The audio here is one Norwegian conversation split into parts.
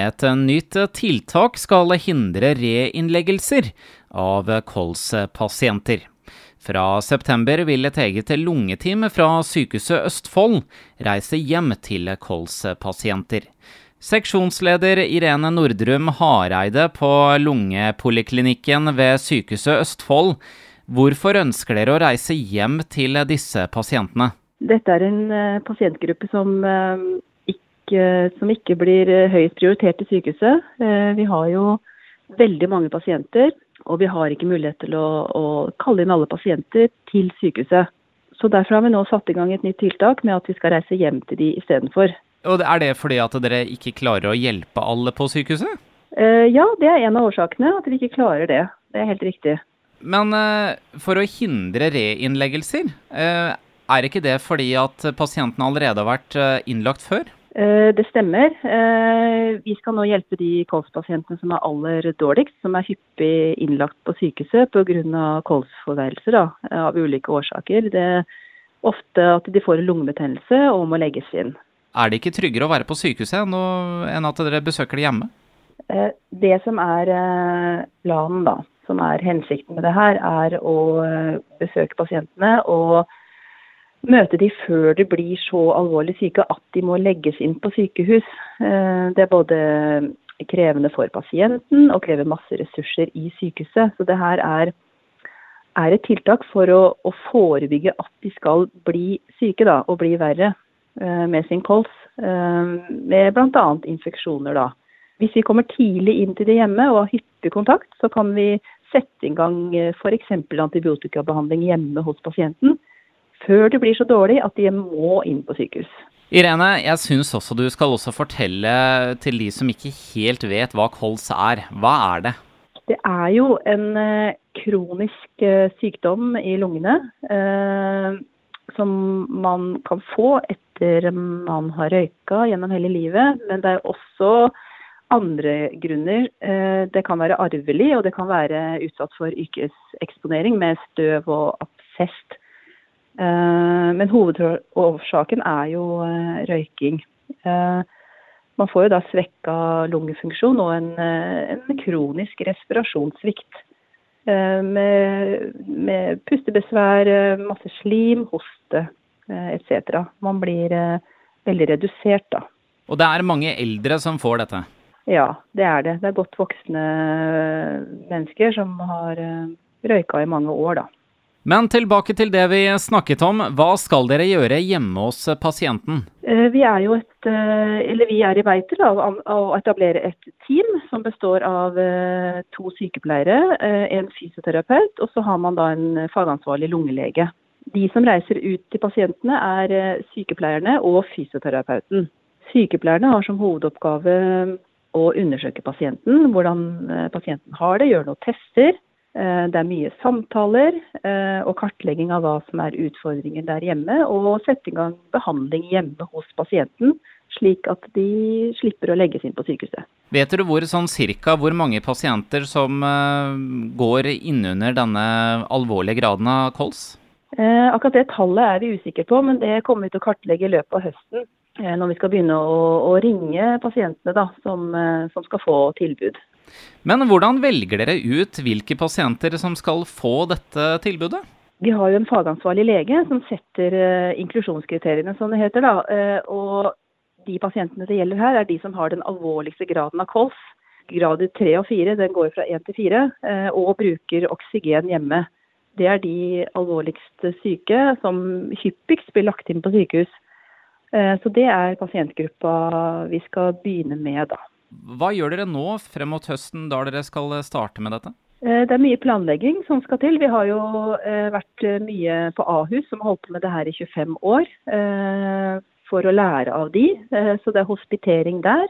Et nytt tiltak skal hindre reinnleggelser av kolspasienter. Fra september vil et eget lungeteam fra Sykehuset Østfold reise hjem til kolspasienter. Seksjonsleder Irene Nordrum Hareide på lungepoliklinikken ved Sykehuset Østfold. Hvorfor ønsker dere å reise hjem til disse pasientene? Dette er en pasientgruppe som som ikke blir eh, høyt prioritert i sykehuset. Eh, vi har jo veldig mange pasienter, og vi har ikke mulighet til å, å kalle inn alle pasienter til sykehuset. Så Derfor har vi nå satt i gang et nytt tiltak med at vi skal reise hjem til de istedenfor. Og Er det fordi at dere ikke klarer å hjelpe alle på sykehuset? Uh, ja, det er en av årsakene. At vi ikke klarer det. Det er helt riktig. Men for å hindre reinnleggelser, er ikke det fordi at pasientene allerede har vært innlagt før? Eh, det stemmer. Eh, vi skal nå hjelpe de kolspasientene som er aller dårligst, som er hyppig innlagt på sykehuset pga. kolsforverrelser av ulike årsaker. Det er ofte at de får en lungebetennelse og må legges inn. Er det ikke tryggere å være på sykehuset enn at dere besøker det hjemme? Eh, det som er planen, da, som er hensikten med det her, er å besøke pasientene og møte de før de blir så alvorlig syke at de må legges inn på sykehus. Eh, det er både krevende for pasienten og krever masse ressurser i sykehuset. Så det her er, er et tiltak for å, å, forebygge at de skal bli syke da, og bli verre eh, med sin kols. Eh, med bl.a. infeksjoner. da. Hvis vi kommer tidlig inn til det hjemme og har hyppig kontakt, så kan vi sette i gang f.eks. antibiotikabehandling hjemme hos pasienten før det blir så dårlig at de må inn på sykehus. Irene, jeg syns også du skal også fortelle til de som ikke helt vet hva kols er. Hva er det? Det er jo en eh, kronisk eh, sykdom i lungene eh, som man kan få etter man har røyka gjennom hele livet. Men det er også andre grunner. Eh, det kan være arvelig, og det kan være utsatt for yrkeseksponering med støv og absest. Eh, men hovedårsaken er jo eh, røyking. Eh, man får jo da svekka lungefunksjon og en, en kronisk respirasjonssvikt. Med, med, pustebesvær, masse slim, hoste etc. Man blir veldig redusert da. Og det er mange eldre som får dette? Ja, det er det. Det er godt voksne mennesker som har røyka i mange år, da. Men tilbake til det vi snakket om. Hva skal dere gjøre hjemme hos pasienten? Eh, vi er et, eh, vi er i vei til å etablere et team som består av eh, to sykepleiere, en fysioterapeut og så har man da en fagansvarlig lungelege. De som reiser ut til pasientene er sykepleierne og fysioterapeuten. Sykepleierne har som hovedoppgave å undersøke pasienten, hvordan pasienten har det, gjøre noen tester det er mye samtaler eh, og kartlegging av hva som er utfordringer der hjemme, og sette i gang behandling hjemme hos pasienten, slik at de slipper å legges inn på sykehuset. Vet du hvor, sånn cirka, hvor mange pasienter som uh, går innunder denne alvorlige graden av kols? Eh, akkurat det tallet er vi usikre på, men det kommer vi til å kartlegge i løpet av høsten. Eh, når vi skal begynne å, å ringe pasientene da, som, eh, som skal få tilbud. Men hvordan velger dere ut hvilke pasienter som skal få dette tilbudet? Vi har jo en fagansvarlig lege som setter uh, inklusjonskriteriene, som det heter. da, uh, og De pasientene det gjelder her, er de som har den alvorligste graden av kols. Grader 3 og 4, den går fra 1 til 4, uh, og bruker oksygen hjemme. Det er de alvorligste syke som hyppigst blir lagt inn på sykehus. Så det er pasientgruppa vi skal begynne med, da. Hva gjør dere nå frem mot høsten, da dere skal starte med dette? Eh, det er mye planlegging som skal til. Vi har jo eh, vært eh, mye på Ahus, som har holdt på med det her i 25 år, for å lære av de. Så det er hospitering der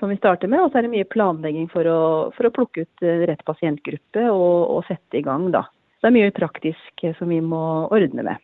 som vi starter med. Og så er det mye planlegging for å, for å plukke ut rett pasientgruppe og, og, sette i gang, da. Så det er mye praktisk som vi må ordne med.